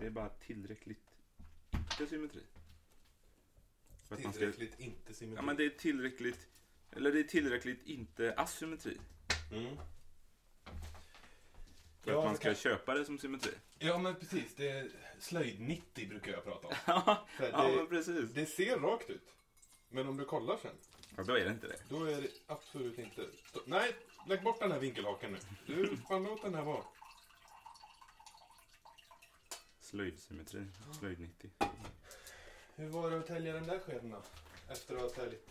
Det är bara tillräckligt inte symmetri. För att man ska, Tillräckligt inte symmetri. ja, men det är tillräckligt, eller det är tillräckligt inte asymmetri. Mm. För Ja, att man det ska kan- köpa det som symmetri. Ja, men precis. Det är slöjd 90 brukar jag prata om. ja, För ja, det, men precis. det ser rakt ut. Men om du kollar sen, Ja, då är det inte det. då är det absolut inte... Nej, lägg bort den här vinkelhaken nu. Du, fan låt den här vara. Slöjdsymmetri, slöjd 90. Hur var det att tälja den där skeden då? Efter att ha täljt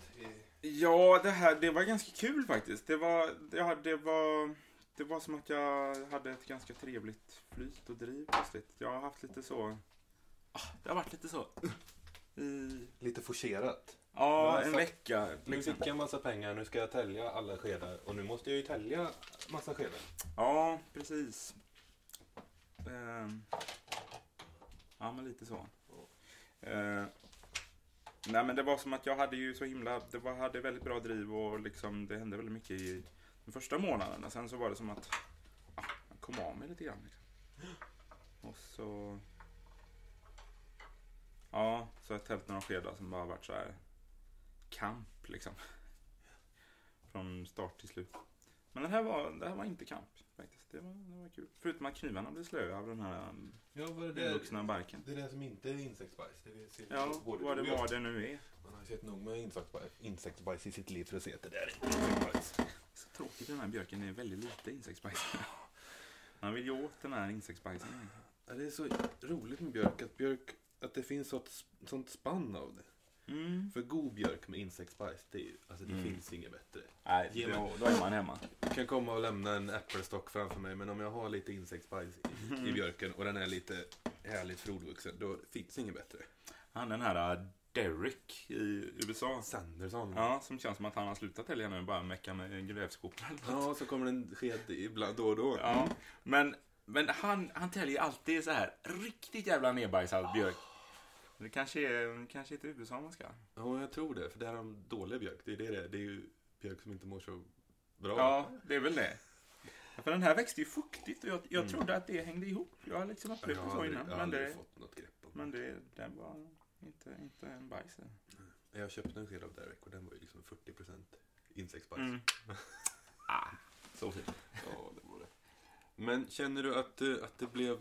i... Ja, det här det var ganska kul faktiskt. Det var, ja, det var, det var som att jag hade ett ganska trevligt flyt och driv plötsligt. Jag har haft lite så... Ah, det har varit lite så. I, Lite forcerat. ja, en så- vecka. Nu Liksom. fick jag en massa pengar, nu ska jag tälja alla skedar. Och nu måste jag ju tälja massa skedar. Ja, precis. Ehm, ja, men lite så. Eh, nej, men det var som att jag hade ju så himla... Det var, hade väldigt bra driv och liksom, det hände väldigt mycket i de första månaderna. Sen så var det som att ah, jag kom av mig lite grann. Liksom. Och så... Ja, så har jag tält några skedar som bara varit så här kamp liksom. Från start till slut. Men det här var, det här var inte kamp faktiskt. Det var, det var kul. Förutom att knivarna blev slöa av den här Ja, vad är det? invuxna barken. Det är det som inte är insektsbajs. Det ser Ja, både vad det var det nu är. Man har ju sett nog med insektsbajs, insektsbajs i sitt liv för att se att det där är insektsbajs. Så tråkigt den här björken är väldigt lite insektsbajs. Man vill ju åt den här insektsbajsen. Ja, det är så roligt med björk att, björk, att det finns sånt, sånt spann av det. Mm. För god björk med insektsbajs, det, är, ju- alltså, det Mm. finns inget bättre. Nej, Ge då, mig- då är man hemma. Du kan komma och lämna en äppelstock framför mig, men om jag har lite insektsbajs i, i björken och den är lite härligt frodvuxen, då finns inget bättre. Han den här uh, Derek i USA. Sanderson. Ja, som känns som att han har slutat helga nu bara mecka med grävskopor. Ja, så kommer en sked ibland då och då. Ja, men, men han, han täljer alltid så här riktigt jävla nedbajsad björk. Det kanske är kanske inte USA man ska. Ja, jag tror det. För det här är de dåliga björk. Det är det det är. Det är ju björk som inte mår så bra. Ja, det är väl det. För den här växte ju fuktigt och jag, jag Mm. trodde att det hängde ihop. Jag har liksom upplevt det så innan. jag har Men aldrig det, fått något grepp om men det, den var inte, inte en bajs. Jag köpte en sked av Derek och den var ju liksom 40% insektsbajs. Mm. ah, så fint. Ja, det var det. Men känner du att, eh, att det blev...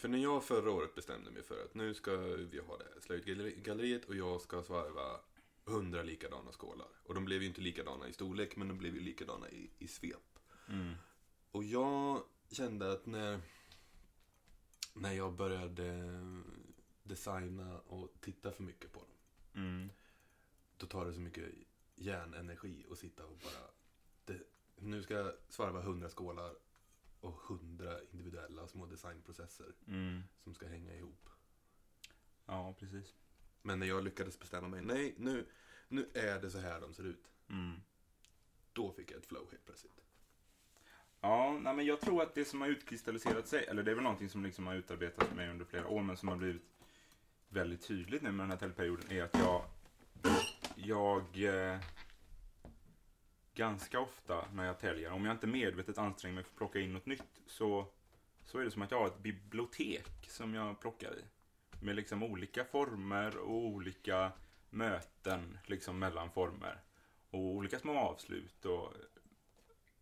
För när jag förra året bestämde mig för att nu ska vi ha det här slöjdgalleriet och jag ska svarva hundra likadana skålar. Och de blev ju inte likadana i storlek, men de blev ju likadana i, i svep. Mm. Och jag kände att när, när jag började designa och titta för mycket på dem, Mm. då tar det så mycket hjärnenergi att sitta och bara... Det, nu ska jag svarva hundra skålar och hundra individuella små designprocesser Mm. som ska hänga ihop. Ja, precis. Men när jag lyckades bestämma mig, nej, nu, nu är det så här de ser ut. Mm. Då fick jag ett flow helt plötsligt. Ja, nej, men jag tror att det som har utkristalliserat sig, eller det är väl någonting som liksom har utarbetats för mig under flera år, men som har blivit väldigt tydligt nu med den här täljperioden, är att jag, jag eh, ganska ofta när jag täljer, om jag inte medvetet anstränger mig för att plocka in något nytt, så, så är det som att jag har ett bibliotek som jag plockar i. Med liksom olika former och olika möten liksom mellan former. Och olika små avslut och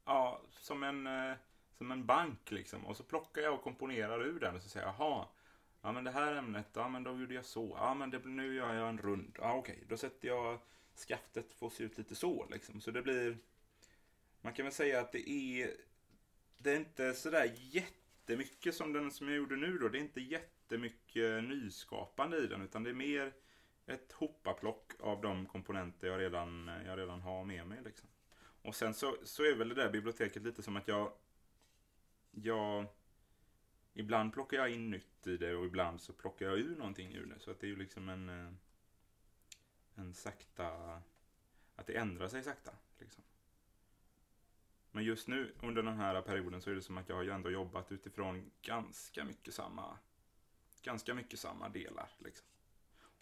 Ja, som en, eh, som en bank liksom. Och så plockar jag och komponerar ur den och så säger jag, jaha, ja men det här ämnet, ja men då gjorde jag så. Ja men det, nu gör jag en rund. Ja okej, då sätter jag skaftet får se ut lite så liksom. Så det blir, man kan väl säga att det är, det är inte sådär jättemycket som den som jag gjorde nu då. Det är inte jättemycket nyskapande i den, utan det är mer ett hoppaplock av de komponenter jag redan, jag redan har med mig liksom. Och sen så, så är väl det där biblioteket lite som att jag... Jag... Ibland plockar jag in nytt i det och ibland så plockar jag ur någonting ur det. Så att det är ju liksom en... Eh, en sakta... Att det ändrar sig sakta. Liksom. Men just nu under den här perioden så är det som att jag har ju ändå jobbat utifrån ganska mycket samma... Ganska mycket samma delar. Liksom.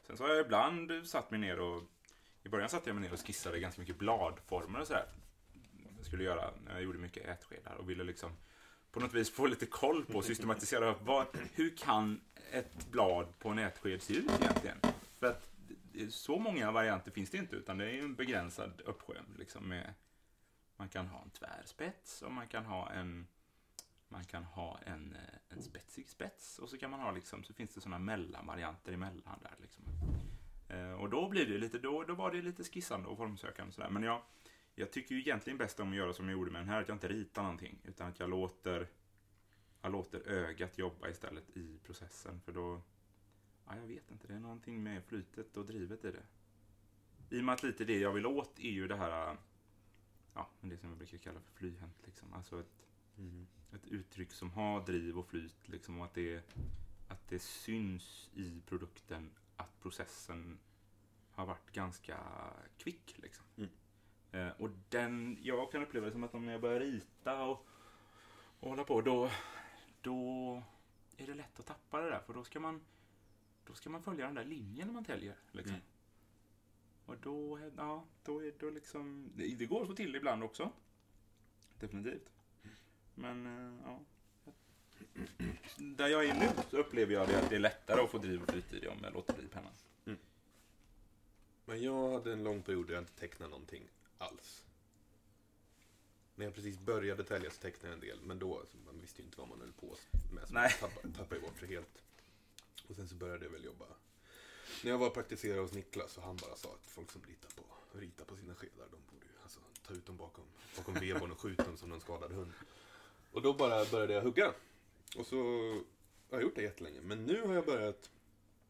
Sen så har jag ibland satt mig ner och... I början satte jag mig ner och skissade ganska mycket bladformer och sådär jag skulle göra när jag gjorde mycket ätskedar och ville liksom på något vis få lite koll på, och systematisera upp vad, hur kan ett blad på en ätsked se ut egentligen? För att så många varianter finns det inte, utan det är en begränsad uppsjö. Liksom med, man kan ha en tvärspets och man kan ha en man kan ha en, eh, en spetsig spets och så kan man ha liksom, så finns det sådana mellanvarianter emellan där liksom. Eh, och då blir det lite, då, då var det lite skissande och formsökande och sådär. Men jag, jag tycker ju egentligen bäst om att göra som jag gjorde med den här, att jag inte ritar någonting, utan att jag låter, jag låter ögat jobba istället i processen, för då, ja, jag vet inte, det är någonting med flytet och drivet i det. I och med att lite det jag vill åt är ju det här, ja, det som jag brukar kalla för flyhänt liksom, alltså ett Mm. ett uttryck som har driv och flyt liksom, och att det, att det syns i produkten att processen har varit ganska kvick. Liksom. Mm. Eh, och den, jag kan uppleva det som att om jag börjar rita och, och hålla på, då, då är det lätt att tappa det där. För då ska man, då ska man följa den där linjen när man täljer. Liksom. Mm. Och då, ja, då är det liksom, det, det går att få till ibland också. Definitivt. Men, eh, ja. Där jag är nu så upplever jag det att det är lättare att få driv och flyt i det om jag låter bli pennan. Men jag hade en lång period där jag inte tecknade någonting alls. När jag precis började tälja så tecknade jag en del, men då, alltså, man visste ju inte vad man höll på med. Så Nej. man tappade, tappade bort det helt. Och sen så började jag väl jobba. När jag var och praktiserade hos Niklas så han bara sa att folk som ritar på, ritar på sina skedar, de borde ju alltså, ta ut dem bakom, bakom vedboden och skjuta dem som en skadad hund. Och då bara började jag hugga. Och så har jag gjort det jättelänge. Men nu har jag börjat,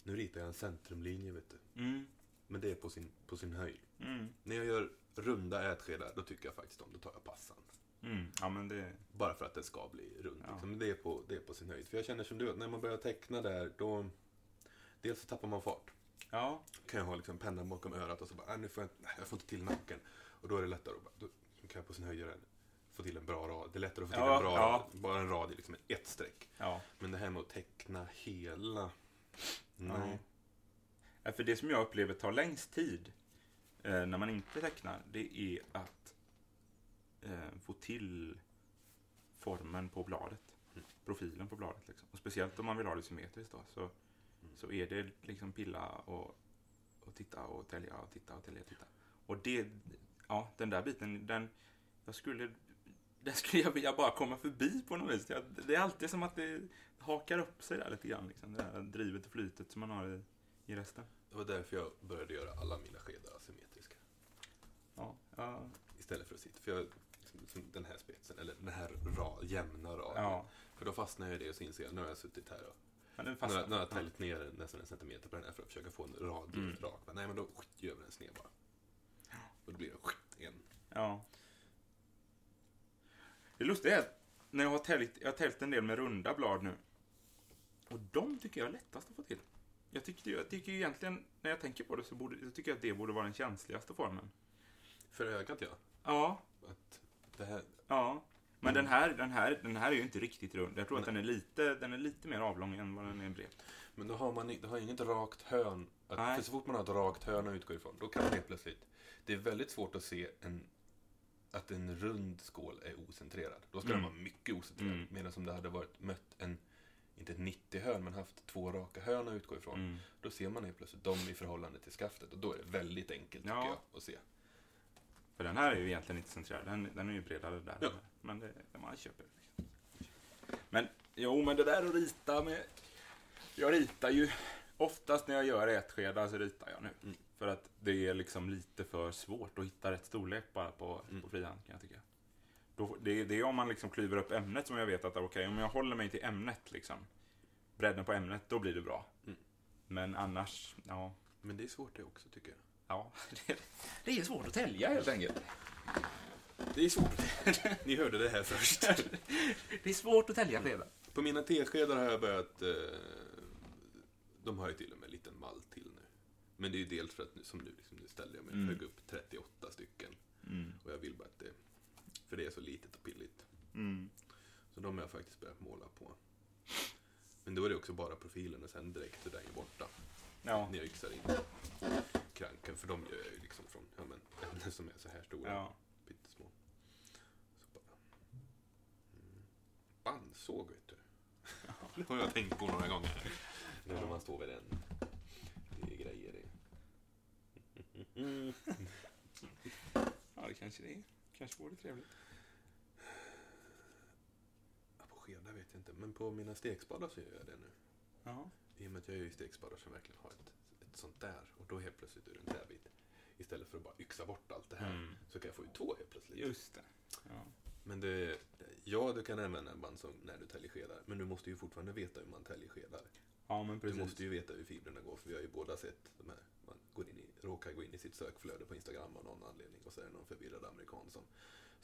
nu ritar jag en centrumlinje vet du. Mm. Men det är på sin, på sin höjd. Mm. När jag gör runda ätskedar, då tycker jag faktiskt om, då tar jag passan. Mm. Ja, men det... Bara för att det ska bli rund. Ja. Liksom. Det, är på, det är på sin höjd. För jag känner som du, när man börjar teckna där, då... Dels så tappar man fart. Ja. Kan jag ha liksom pennan bakom örat och så bara, "Nej, nu får jag, nej, jag får inte till nacken. Och då är det lättare att bara, då kan jag på sin höjd göra en, få till en bra rad. Det är lättare att få till Ja, en bra ja. rad. Bara en rad i liksom ett streck. Ja. Men det här med att teckna hela... Nej. Ja, För det som jag upplever tar längst tid eh, när man inte tecknar, det är att eh, få till formen på bladet. Mm. Profilen på bladet. Liksom. Och speciellt om man vill ha det symmetriskt då, så, så är det liksom pilla och, och titta och tälja och titta och tälja och titta. Och det, ja, den där biten, den, jag skulle, den skulle jag vilja bara komma förbi på något vis. Det är alltid som att det hakar upp sig där lite grann. Liksom, det här drivet och flytet som man har i, i resten. Det var därför jag började göra alla mina skedar asymmetriska. Ja, ja, Istället för att sitta. För jag, den här spetsen, eller den här ra, jämna raden. ja. För då fastnar jag i det och så inser jag, nu har jag suttit här och Men den nu, fastnar. har- nu har jag täljt ner nästan en centimeter på den här för att försöka få en rad Mm. rak. Men nej men då skit, gör vi den sned bara. Och då blir det skit, en. Ja. Det lustiga är att när jag har täljt, jag har täljt en del med runda blad nu. Och de tycker jag är lättast att få till. Jag tycker, jag tycker egentligen, när jag tänker på det, så borde, jag tycker jag att det borde vara den känsligaste formen. För ögat ja. Ja, Att här, ja. Men den här, den här, den här är ju inte riktigt rund. Jag tror att den är lite, den är lite mer avlång än vad den är bred. men då har man då har inget rakt hörn. Att, Nej. för så fort man har ett rakt hörn att utgå ifrån, då kan man helt plötsligt... Det är väldigt svårt att se en, att en rund skål är ocentrerad. Då ska Mm. den vara mycket ocentrerad. Mm. Medan om det hade varit mött en, inte ett 90-hörn, men haft två raka hörn att utgå ifrån. Mm. Då ser man helt plötsligt dem i förhållande till skaftet och då är det väldigt enkelt tycker Ja. jag att se. För den här är ju egentligen inte centrerad. Den, den är ju bredare där. Ja. Men det, man köper. Men jo, men det där att rita med... Jag ritar ju oftast när jag gör ätskedar så ritar jag nu. Mm. För att det är liksom lite för svårt att hitta rätt storlek bara på, Mm. på frihand kan jag tycka. Då, det, det är om man liksom klyver upp ämnet som jag vet att okej, om jag håller mig till ämnet liksom. Bredden på ämnet, då blir det bra. Mm. Men annars, ja. Men det är svårt det också tycker jag. Ja, det, det är svårt att tälja helt enkelt. Det är svårt. Ni hörde det här först. Det är svårt att tälja skedar. På mina teskedar har jag börjat... Eh, de har ju till och med en liten mall till nu. Men det är ju dels för att, nu, som nu, liksom, nu ställde jag mig Mm. högg upp 38 stycken. Mm. Och jag vill bara att det... För det är så litet och pilligt. Mm. Så de har jag faktiskt börjat måla på. Men då är det också bara profilen och sen direkt är den ju borta. Ja. När jag yxar in kranken. För de gör jag ju liksom från ja, men, ämnen som är så här stora. ja. Pyttesmå. Så bara... Mm. såg, vet du. Det har jag tänkt på några gånger. Nu när man står vid den. Det är grejer det. Ja, det kanske det är. Kanske vore trevligt. Ja, på skedar vet jag inte, men på mina stekspadar så gör jag det nu. Ja. I och med att jag är ju stekspadar som verkligen har ett, sånt där. Och då helt plötsligt ur en träbit. Istället för att bara yxa bort allt det här. Mm. Så kan jag få ut två helt plötsligt. Just det. Ja. Men det, ja, du kan använda en bandsåg när du täljer skedar. Men du måste ju fortfarande veta hur man täljer skedar. ja, men Du precis. måste ju veta hur fibrerna går. För vi har ju båda sett de här. Man går in i, råkar gå in i sitt sökflöde på Instagram av någon anledning. Och så är det någon förvirrad amerikan som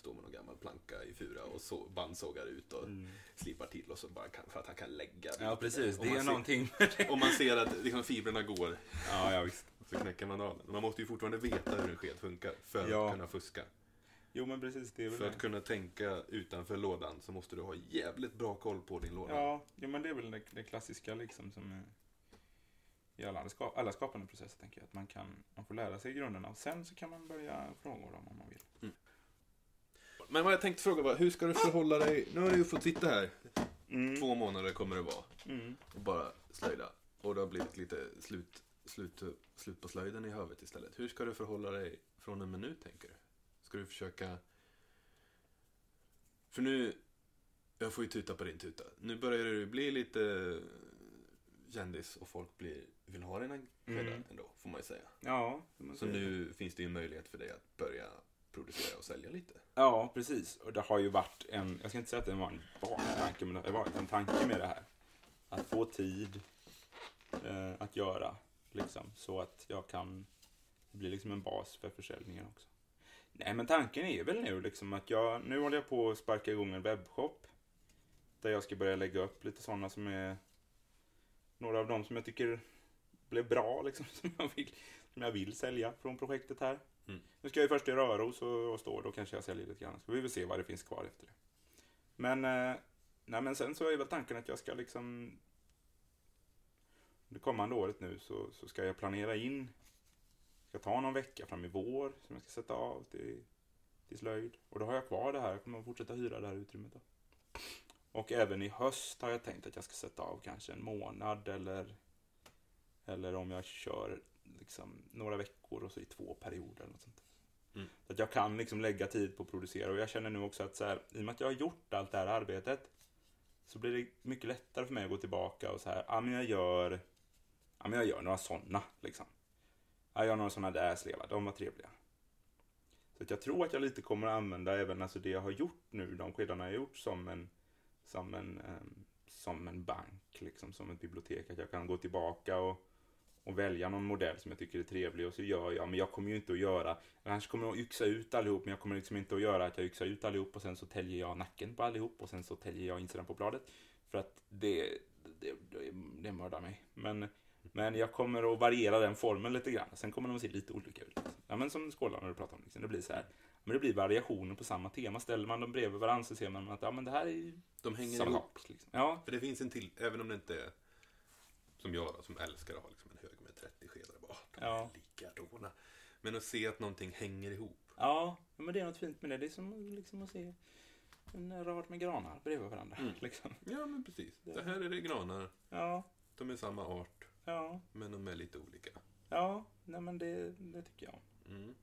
står med någon gammal planka i fura och så bandsågar ut och Mm. slipar till och så bara kan, för att han kan lägga. Ja, precis. Det är ser- någonting. Om man ser att liksom, fibrerna går ja, ja, visst. så knäcker man av den. Man måste ju fortfarande veta hur en sked funkar för Ja. att kunna fuska. Jo, men precis. Det är väl För det. att kunna tänka utanför lådan så måste du ha jävligt bra koll på din låda. Ja, jo, men det är väl det, det klassiska liksom som är i alla, ska, alla skapande processer tänker jag. Att man kan, man får lära sig grunderna och sen så kan man börja fråga dem om man vill. Men vad jag tänkte fråga var, hur ska du förhålla dig? Nu har du ju fått sitta här, Mm. två månader kommer det vara, Mm. och bara slöjda. Och det har blivit lite slut, slut, slut på slöjden i huvudet istället. Hur ska du förhålla dig från en minut, tänker du? Ska du försöka... För nu, jag får ju tuta på din tuta. Nu börjar du bli lite kändis och folk blir, vill ha dina skedar Mm. ändå, får man ju säga. Ja, Så nu finns det ju en möjlighet för dig att börja producera och sälja lite. Ja, precis. Och det har ju varit en, jag ska inte säga att det var en baktanke, men det har varit en tanke med det här. Att få tid eh, att göra, liksom, så att jag kan bli liksom en bas för försäljningen också. Nej, men tanken är väl nu liksom att jag, nu håller jag på att sparka igång en webbshop. Där jag ska börja lägga upp lite sådana som är, några av dem som jag tycker blev bra, liksom, som jag vill, som jag vill sälja från projektet här. Mm. Nu ska jag ju först till Röros och, och stå, då kanske jag säljer lite grann. Så vi vill se vad det finns kvar efter det. Men, eh, nej, men sen så är väl tanken att jag ska liksom... Det kommande året nu så, så ska jag planera in, ska ta någon vecka fram i vår som jag ska sätta av till, till slöjd. Och då har jag kvar det här, jag kommer att fortsätta hyra det här utrymmet då. Och även i höst har jag tänkt att jag ska sätta av kanske en månad eller, eller om jag kör liksom några veckor och så i två perioder. Eller något sånt. Mm. Så att jag kan liksom lägga tid på att producera och jag känner nu också att så här, i och med att jag har gjort allt det här arbetet så blir det mycket lättare för mig att gå tillbaka och så här, ja men jag gör, ja men jag gör några sådana liksom. Jag gör några sådana där slevar, de var trevliga. Så att jag tror att jag lite kommer att använda även alltså det jag har gjort nu, de skedarna jag har gjort som en, som en, ehm, som en bank, liksom, som ett bibliotek. Att jag kan gå tillbaka och, och välja någon modell som jag tycker är trevlig och så gör jag. Men jag kommer ju inte att göra, jag kanske kommer att yxa ut allihop, men jag kommer liksom inte att göra att jag yxar ut allihop och sen så täljer jag nacken på allihop och sen så täljer jag insidan på bladet. För att det, det, det, det mördar mig. Men, men jag kommer att variera den formen lite grann. Sen kommer de att se lite olika ut. Liksom. Ja, men som skålarna du pratade om. Liksom. Det blir så här. Men det blir variationer på samma tema. Ställer man dem bredvid varandra så ser man att ja, men det här är De hänger ihop. sak. Liksom. Ja, För det finns en till, även om det inte är som jag då, som älskar att ha liksom en hög med 30 skedar. Bara, "Åh, de Ja. likadana. Men att se att någonting hänger ihop. ja, men det är något fint med det. Det är som liksom att se en rad med granar bredvid varandra. Mm. Liksom. Ja, men precis. Det- Det här är det granar. Ja, De är samma art, ja, men de är lite olika. ja, nej men det, det tycker jag. Mm.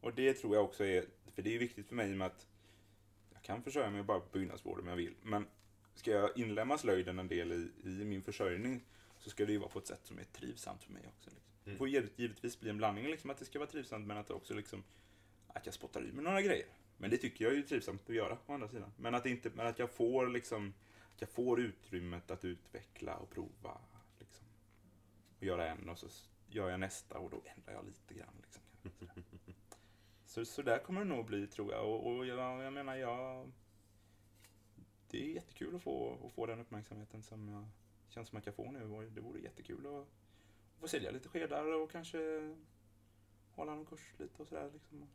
Och det tror jag också är, för det är viktigt för mig med att jag kan försörja mig bara på byggnadsvård om jag vill. Men ska jag inlämna slöjden en del i, i min försörjning så ska det ju vara på ett sätt som är trivsamt för mig också. Liksom. Det Mm. får givet- givetvis bli en blandning, liksom, att det ska vara trivsamt men att det också liksom, att jag spottar ur med några grejer. Men det tycker jag är ju trivsamt att göra å andra sidan. Men att, inte, men att jag får liksom, att jag får utrymmet att utveckla och prova. Liksom. Och göra en och så gör jag nästa och då ändrar jag lite grann. Liksom. Så, så där kommer det nog bli tror jag. Och, och jag, jag menar, jag... Det är jättekul att få, att få den uppmärksamheten som jag känns som att jag får nu. Och det vore jättekul att få sälja lite skedar och kanske hålla någon kurs lite och sådär. Liksom.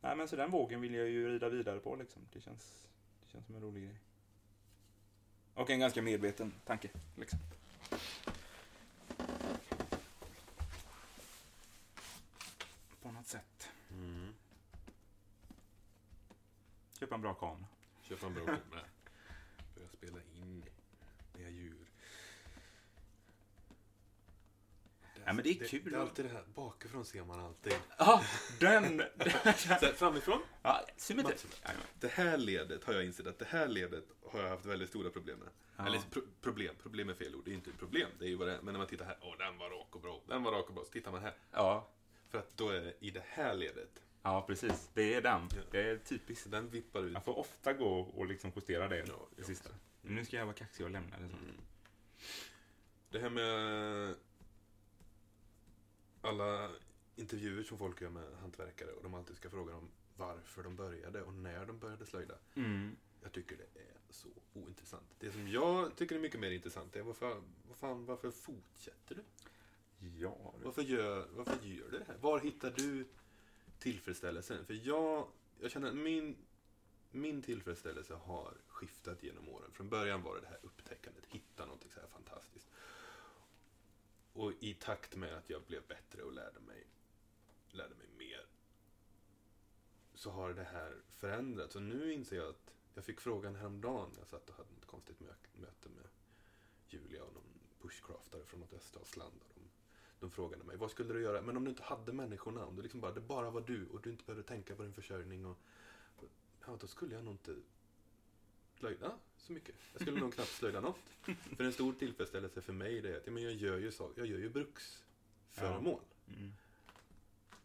Nej men så den vågen vill jag ju rida vidare på liksom. Det känns, det känns som en rolig grej. Och en ganska medveten tanke. Liksom. På något sätt. Mm. Köpa en bra kamera. Köpa en bra kamera. Börja spela in med djur. Ja, men det är kul. Det, är alltid det här, bakifrån ser man alltid. Ja, den! Så framifrån, ja, symmetri. Det här ledet har jag insett att det här ledet har jag haft väldigt stora problem med. Ja. Eller pro problem, problem är fel ord, det är inte ett problem. Det är ju vad det är. Men när man tittar här, åh den var rak och bra, den var rak och bra. Så tittar man här. Ja, För att då är det i det här ledet, ja, precis. Det är den. Ja. Det är typiskt. den vippar ut. Jag får ofta gå och liksom justera det, Ja, det sista. nu ska jag vara kaxig och lämna det så. Mm. Det här med alla intervjuer som folk gör med hantverkare och de alltid ska fråga dem varför de började och när de började slöjda. Mm. Jag tycker det är så ointressant. Det som jag tycker är mycket mer intressant är varför, vad fan, varför fortsätter du? Ja, det- Varför gör, varför gör du det här? Var hittar du tillfredsställelsen? För jag, jag känner att min, min tillfredsställelse har skiftat genom åren. Från början var det det här upptäckandet, hitta någonting så här fantastiskt. Och i takt med att jag blev bättre och lärde mig, lärde mig mer så har det här förändrats. Och nu inser jag att jag fick frågan häromdagen när jag satt och hade ett konstigt mö- möte med Julia och någon bushcraftare från något öststatsland. Och de, de frågade mig, vad skulle du göra? Men om du inte hade människorna, om du liksom bara, det bara var du och du inte behövde tänka på din försörjning och ja, då skulle jag nog inte slöjda så mycket. Jag skulle nog knappt slöjda något. För en stor tillfredsställelse för mig det är att ja, men jag gör ju, så, jag gör ju bruksföremål. Mm.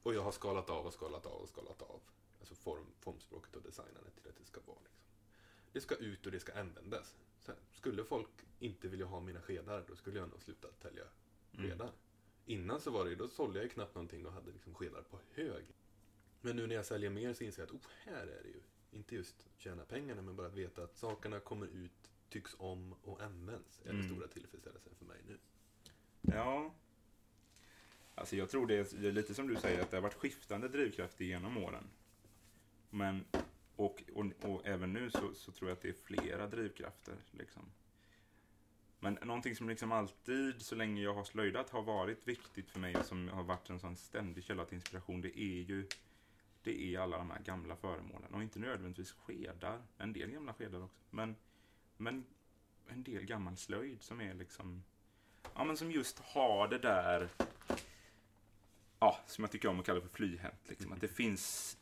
Och jag har skalat av och skalat av och skalat av. Alltså form, formspråket och designandet till att det ska vara liksom. Det ska ut och det ska användas. Sen, skulle folk inte vilja ha mina skedar, då skulle jag nog sluta tälja Mm. skedar. Innan så var det då sålde jag ju knappt någonting och hade liksom skedar på hög. Men nu när jag säljer mer så inser jag att, oh, här är det ju. Inte just tjäna pengarna, men bara att veta att sakerna kommer ut, tycks om och används. är den Mm. stora tillfredsställelsen för mig nu. Ja. Alltså jag tror det är, det är lite som du säger, att det har varit skiftande drivkrafter genom åren. Men, och, och, och även nu så, så tror jag att det är flera drivkrafter. Liksom. Men någonting som liksom alltid, så länge jag har slöjdat, har varit viktigt för mig och som har varit en sån ständig källa till inspiration, det är ju det är alla de här gamla föremålen. Och inte nödvändigtvis skedar, en del gamla skedar också. Men, men en del gammal slöjd som är liksom Ja, men som just har det där, ja, som jag tycker om att kalla för flyhänt. Liksom. Att det finns,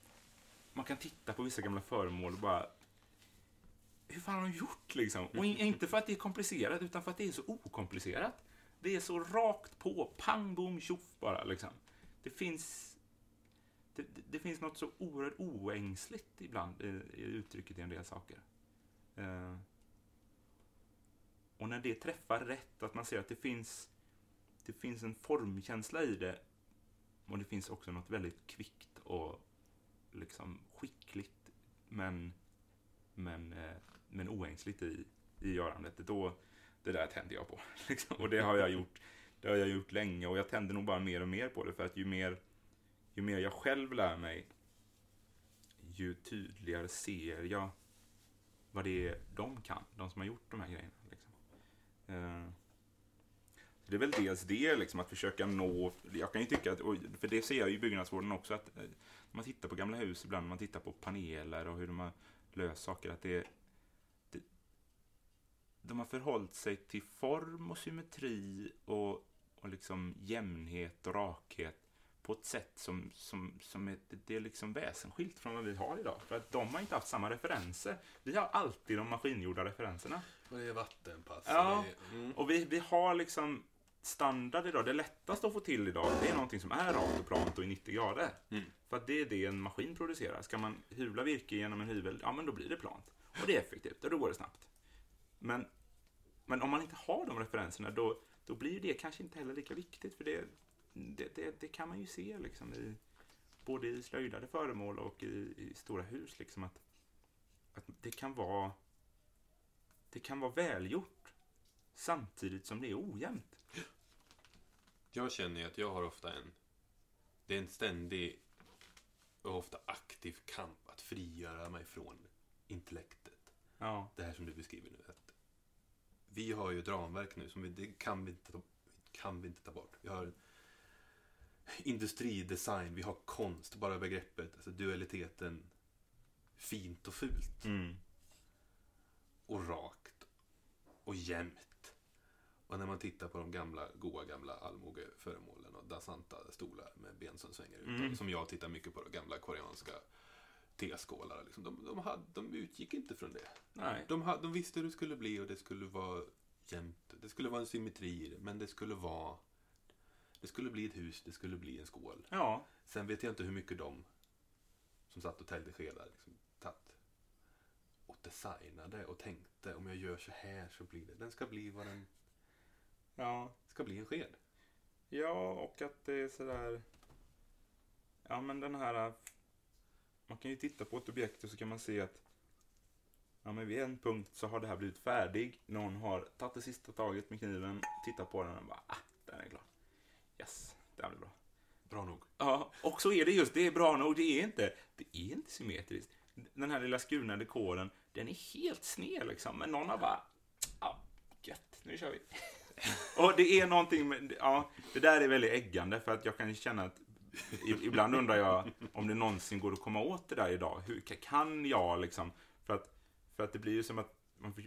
man kan titta på vissa gamla föremål och bara, hur fan har de gjort liksom? Och in, inte för att det är komplicerat, utan för att det är så okomplicerat. Det är så rakt på, pang, bom, tjoff bara liksom. Det finns, det, det, finns något så oerhört oängsligt ibland i, i uttrycket i en del saker. Eh, och när det träffar rätt, att man ser att det finns, det finns en formkänsla i det och det finns också något väldigt kvickt och liksom skickligt men, men, eh, men oängsligt i, i görandet. Då, det där tänder jag på. Liksom. Och det har jag gjort det har jag gjort länge och jag tänder nog bara mer och mer på det för att ju mer, ju mer jag själv lär mig ju tydligare ser jag vad det är de kan, de som har gjort de här grejerna. Liksom. Eh, det är väl dels det, liksom, att försöka nå... Jag kan ju tycka att, och för det ser jag i byggnadsvården också, att eh, när man tittar på gamla hus ibland, när man tittar på paneler och hur de har löst saker, att det, det de har förhållit sig till form och symmetri och, och liksom jämnhet och rakhet på ett sätt som, som, som är, det är liksom väsensskilt från vad vi har idag. För att de har inte haft samma referenser. Vi har alltid de maskingjorda referenserna. Och det är vattenpass. Ja. och är, mm. Och vi, vi har liksom standard idag. Det lättaste att få till idag, det är någonting som är rakt och plant och i 90 grader. Mm. För att det är det en maskin producerar. Ska man hyvla virke genom en hyvel, ja men då blir det plant. Och det är effektivt och då går det snabbt. Men, men om man inte har de referenserna, då, då blir det kanske inte heller lika viktigt. För det, det, det, det kan man ju se liksom i, både i slöjdade föremål och i, i stora hus. Liksom att, att det kan vara det kan vara välgjort samtidigt som det är ojämnt. Jag känner ju att jag har ofta en... Det är en ständig och ofta aktiv kamp att frigöra mig från intellektet. Ja. Det här som du beskriver nu. Att vi har ju ett ramverk nu som vi, det kan vi, inte ta, kan vi inte ta bort. Vi har industridesign, vi har konst, bara begreppet, alltså dualiteten. fint och fult. Mm. Och rakt. Och jämnt. Och när man tittar på de gamla, goa gamla allmogeföremålen och dasanta stolar med ben som svänger ut. Mm. Som jag tittar mycket på, de gamla koreanska teskålar. Liksom. De, de, hade, de utgick inte från det. Nej. De, hade, de visste hur det skulle bli och det skulle vara jämnt. Det skulle vara en symmetri men det skulle vara... Det skulle bli ett hus, det skulle bli en skål. Ja. Sen vet jag inte hur mycket de som satt och täljde skedar liksom, tatt och designade och tänkte om jag gör så här så blir det. Den ska bli vad den Ja. ska bli en sked. Ja, och att det är sådär... Ja, men den här... Man kan ju titta på ett objekt och så kan man se att Ja, men vid en punkt så har det här blivit färdig. Någon har tagit det sista taget med kniven, tittat på den och bara, ah, den är klar. Yes, det här blir bra. Bra nog. Ja, och så är det just, det är bra nog. Det är inte, det är inte symmetriskt. Den här lilla skurna dekoren, den är helt sned liksom. Men någon har bara, ja, gött, nu kör vi. Och det är någonting med, ja, det där är väldigt äggande för att jag kan känna att ibland undrar jag om det någonsin går att komma åt det där idag. Hur kan jag liksom, för att, för att det blir ju som att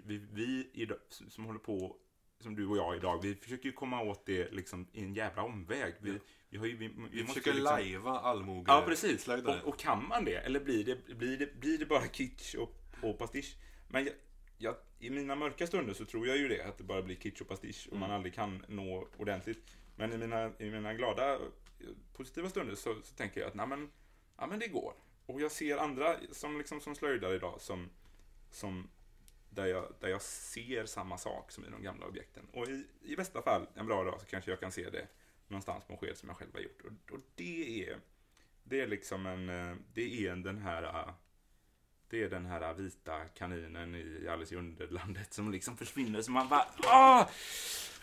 vi, vi som håller på, som du och jag idag, vi försöker ju komma åt det liksom i en jävla omväg. Vi, vi har ju, vi, vi, Vi försöker liksom, lajva allmoge Ja, precis. Och, och kan man det? Eller blir det, blir det, blir det bara kitsch och, och pastisch? Men jag, jag, i mina mörka stunder så tror jag ju det, att det bara blir kitsch och pastisch och man Mm. aldrig kan nå ordentligt. Men i mina, i mina glada, eh, positiva stunder så, så tänker jag att nej men, ja, men det går. Och jag ser andra som, liksom, som slöjdar idag som, som där, jag, där jag ser samma sak som i de gamla objekten. Och i, i bästa fall, en bra dag, så kanske jag kan se det någonstans på en sked som jag själv har gjort. Och, och det är det är liksom en, eh, det är den här eh, det är den här vita kaninen i Alice i Underlandet som liksom försvinner så man bara ah!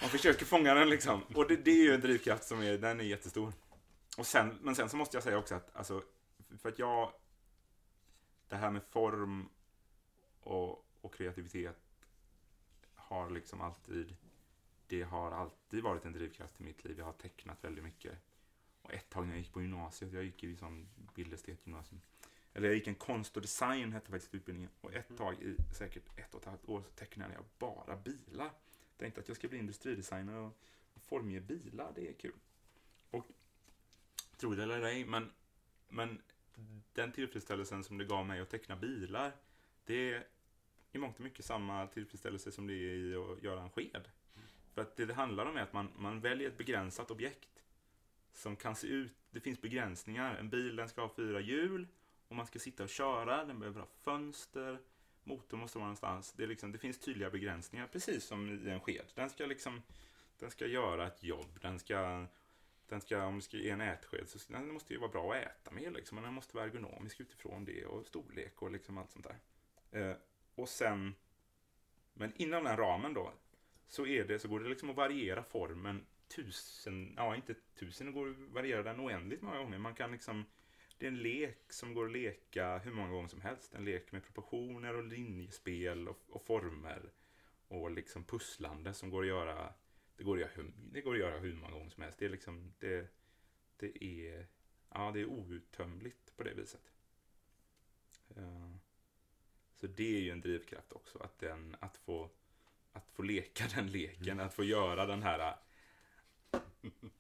Man försöker fånga den liksom. Och det, det är ju en drivkraft som är, den är jättestor. Och sen, men sen så måste jag säga också att, alltså, för att jag, det här med form och, och kreativitet har liksom alltid, det har alltid varit en drivkraft i mitt liv. Jag har tecknat väldigt mycket. Och ett tag när jag gick på gymnasiet, jag gick i sån bildestetgymnasium. Eller jag gick en konst och design hette faktiskt utbildningen. Och ett tag i säkert ett och ett halvt år så tecknade jag bara bilar. Tänkte att jag ska bli industridesigner och formge bilar, det är kul. Och tro det eller ej, men, men den tillfredsställelsen som det gav mig att teckna bilar, det i mångt och mycket samma tillfredsställelse som det är i att göra en sked. För att det det handlar om är att man, man väljer ett begränsat objekt som kan se ut, det finns begränsningar. En bil den ska ha fyra hjul och man ska sitta och köra, den behöver ha fönster, motorn måste vara någonstans. Det, är liksom, det finns tydliga begränsningar, precis som i en sked. Den ska liksom, den ska göra ett jobb, den ska, den ska om det ska ge en ätsked, så den måste ju vara bra att äta med liksom, den måste vara ergonomisk utifrån det och storlek och liksom allt sånt där. Eh, och sen, men inom den ramen då, så, är det, så går det liksom att variera formen tusen, ja inte tusen, det går att variera den oändligt många gånger. Man kan liksom, det är en lek som går att leka hur många gånger som helst. En lek med proportioner och linjespel och, och former. Och liksom pusslande som går att göra, det går att göra, hur- det går att göra hur många gånger som helst. Det är liksom, det, det är, ja det är outtömligt på det viset. Uh. Så det är ju en drivkraft också, att, den, att, få, att få leka den leken, att få göra den här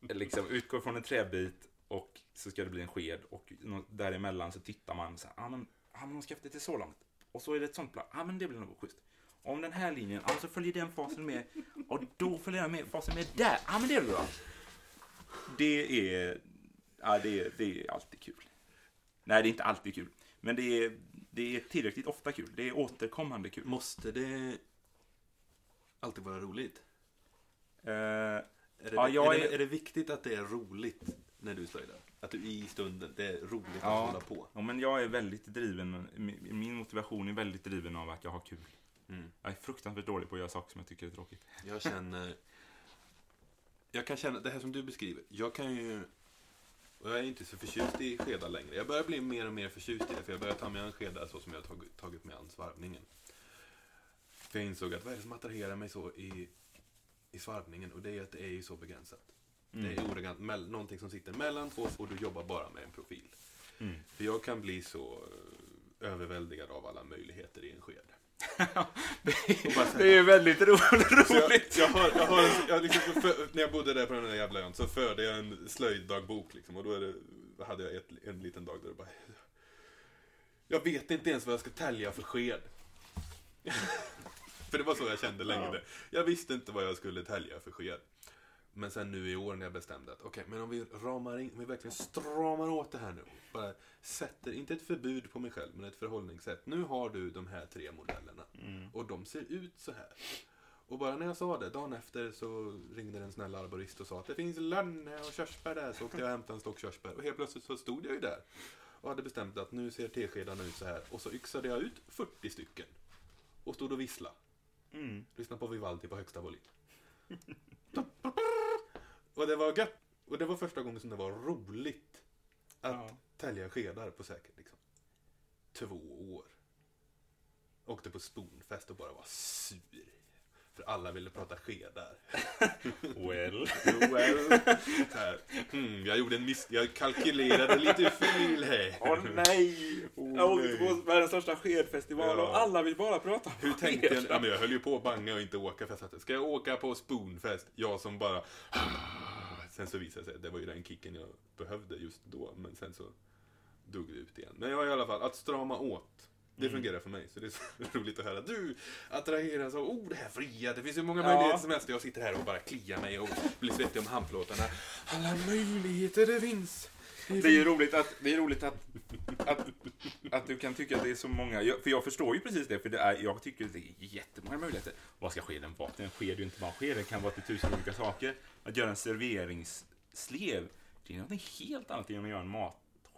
liksom utgår från en träbit och så ska det bli en sked och däremellan så tittar man så här, ah, men, ah, men de ska efter till så långt. Och så är det ett sånt plan, ah, men det blir nog schysst. Om den här linjen, ja så följer den fasen med och då följer den med fasen med där, ah, men det är bra. Det är, ja det är, det är alltid kul. Nej, det är inte alltid kul. Men det är, det är tillräckligt ofta kul. Det är återkommande kul. Måste det alltid vara roligt? Eh, Är det, Ja, är, det, är- är det viktigt att det är roligt när du slöjdar? Att du i stunden, det är roligt Ja. att hålla på? Ja, men jag är väldigt driven. min- Min motivation är väldigt driven av att jag har kul. Mm. Jag är fruktansvärt dålig på att göra saker som jag tycker är tråkigt. Jag känner... Jag kan känna, det här som du beskriver, jag kan ju... Och jag är inte så förtjust i skedar längre. Jag börjar bli mer och mer förtjust i det, för jag börjar ta mig an skedar så som jag har tagit, tagit mig an svarvningen. För jag insåg att vad är det som attraherar mig så i, i svarvningen? Och det är att det är ju så begränsat. Det är ordagrant mell- någonting som sitter mellan två och du jobbar bara med en profil. Mm. För jag kan bli så... eh, överväldigad av alla möjligheter i en sked. Det är ju väldigt ro- Så jag, roligt. jag har, jag har, en- jag liksom, för, när jag bodde där på den där jävla ön så förde jag en slöjddagbok liksom, och då är det, hade jag ett, en liten dag där det bara Jag vet inte ens vad jag ska tälja för sked. för det var så jag kände länge. Ja. Jag visste inte vad jag skulle tälja för sked. Men sen nu i år när jag bestämde att okej, men om vi ramar in, om vi verkligen stramar åt det här nu. Bara sätter, inte ett förbud på mig själv, men ett förhållningssätt. Nu har du de här tre modellerna. Mm. Och de ser ut så här. Och bara när jag sa det, dagen efter så ringde en snäll arborist och sa att det finns lönne och körsbär där. Så åkte jag och hämtade en stock körsbär. Och helt plötsligt så stod jag ju där. Och hade bestämt att nu ser teskedarna ut så här. Och så yxade jag ut 40 stycken. Och stod och vissla. Mm. Lyssna på Vivaldi på högsta volym. och det var gött. Och det var första gången som det var roligt att Ja. tälja skedar på säkert liksom. Två år. Åkte på spoonfest och bara var sur. För alla ville prata skedar. Well. well. Hmm, jag gjorde en miss... Jag kalkylerade lite fel här. Åh nej! Åh, jag åkte nej. på världens största skedfestival Ja. och alla vill bara prata Hur tänkte jag? Ja, men jag höll ju på att banga och inte åka för jag satt Ska jag åka på spoonfest? Jag som bara... Sen så visade det sig att det var ju den kicken jag behövde just då. Men sen så dog det ut igen. Men jag i alla fall, att strama åt. Det Mm. fungerar för mig. Så det är så roligt att höra. Du attraheras av oh, det här fria. Det finns ju många Ja. möjligheter som helst. Jag sitter här och bara kliar mig och blir svettig om handplåtarna. Alla möjligheter det finns. Det är ju roligt att, det är roligt att, att, att du kan tycka att det är så många, jag, för jag förstår ju precis det, för det är, jag tycker att det är jättemånga möjligheter. Vad ska skeden vara? Den sker ju inte bara sker, den kan vara till tusen olika saker. Att göra en serveringsslev, det är något helt annat än att göra en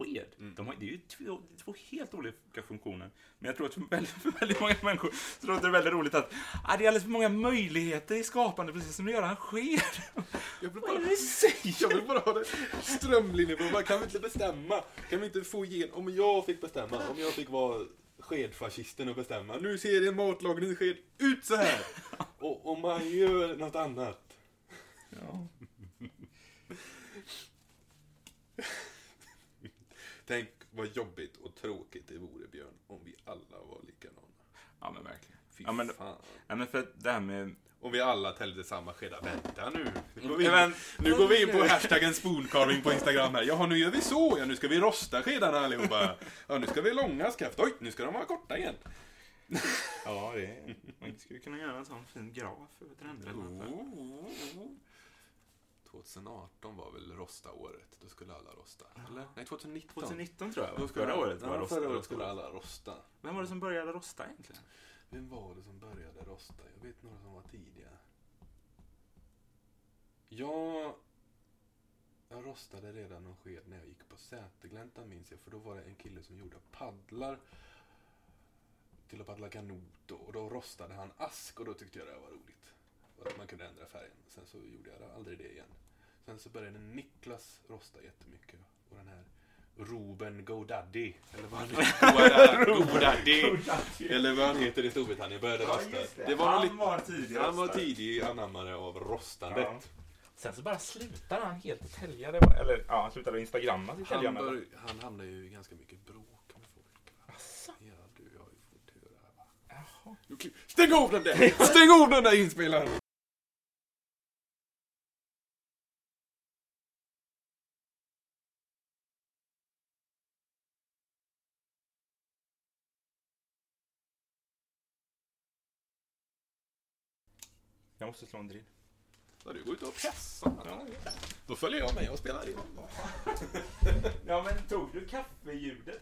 matsked. Mm. De har, det är ju två, två helt olika funktioner. Men jag tror att för väldigt, för väldigt många människor så låter det väldigt roligt att ah, det är alldeles för många möjligheter i skapande, precis som att göra en sked. Jag vill Vad är bara det du säger? Jag vill bara ha det strömlinjeformat. Kan vi inte bestämma? Kan vi inte få igenom? Om jag fick bestämma, om jag fick vara skedfascisten och bestämma. Nu ser en matlagningssked ut så här. Och om man gör något annat. Ja. Tänk vad jobbigt och tråkigt det vore, Björn, om vi alla var likadana. ja, men verkligen. Fy Ja, men- fan. Nej, men för det här med Om vi alla täljde samma skedar. Vänta nu. Nu går vi in, Men- nu går vi in på hashtaggen spooncarving på Instagram här. Jaha, nu gör vi så. Ja, nu ska vi rosta skedarna allihopa. Ja, nu ska vi långa skaft. Oj, nu ska de vara korta igen. Ja, det Man skulle kunna göra en sån fin graf över trendrellan. Oh. 2018 var väl rosta-året. Då skulle alla rosta. Eller? Nej, 2019. 2019 tror jag, Då skulle förra året var ja, rosta. Förra året skulle alla rosta. Vem var det som började rosta egentligen? Vem var det som började rosta? Jag vet några som var tidiga. Jag, jag rostade redan någon sked när jag gick på Sätergläntan minns jag. För då var det en kille som gjorde paddlar till att paddla kanot. Och då rostade han ask och då tyckte jag det var roligt. Att man kunde ändra färgen. Sen så gjorde jag aldrig det igen. Sen så började Niklas rosta jättemycket. Och den här Ruben Godaddy. Eller vad han heter. Godaddy. Eller vad han heter i Storbritannien. Började rosta. Det var nog lite... var tidig Han var tidig anammare av rostandet. Ja. Sen så bara slutade han helt att tälja. Det eller ja, han slutade instagramma sitt Han, bör, han hamnade ju i ganska mycket bråk med folk. Asså? Ja, du har ju fått höra. va? Jaha. Nu kli- Stäng av den där! Stäng av den där inspelaren! Jag måste slå en drill. Ja, du går ut och pessar. Ja. Då följer jag med och spelar in. ja, men tog du kaffeljudet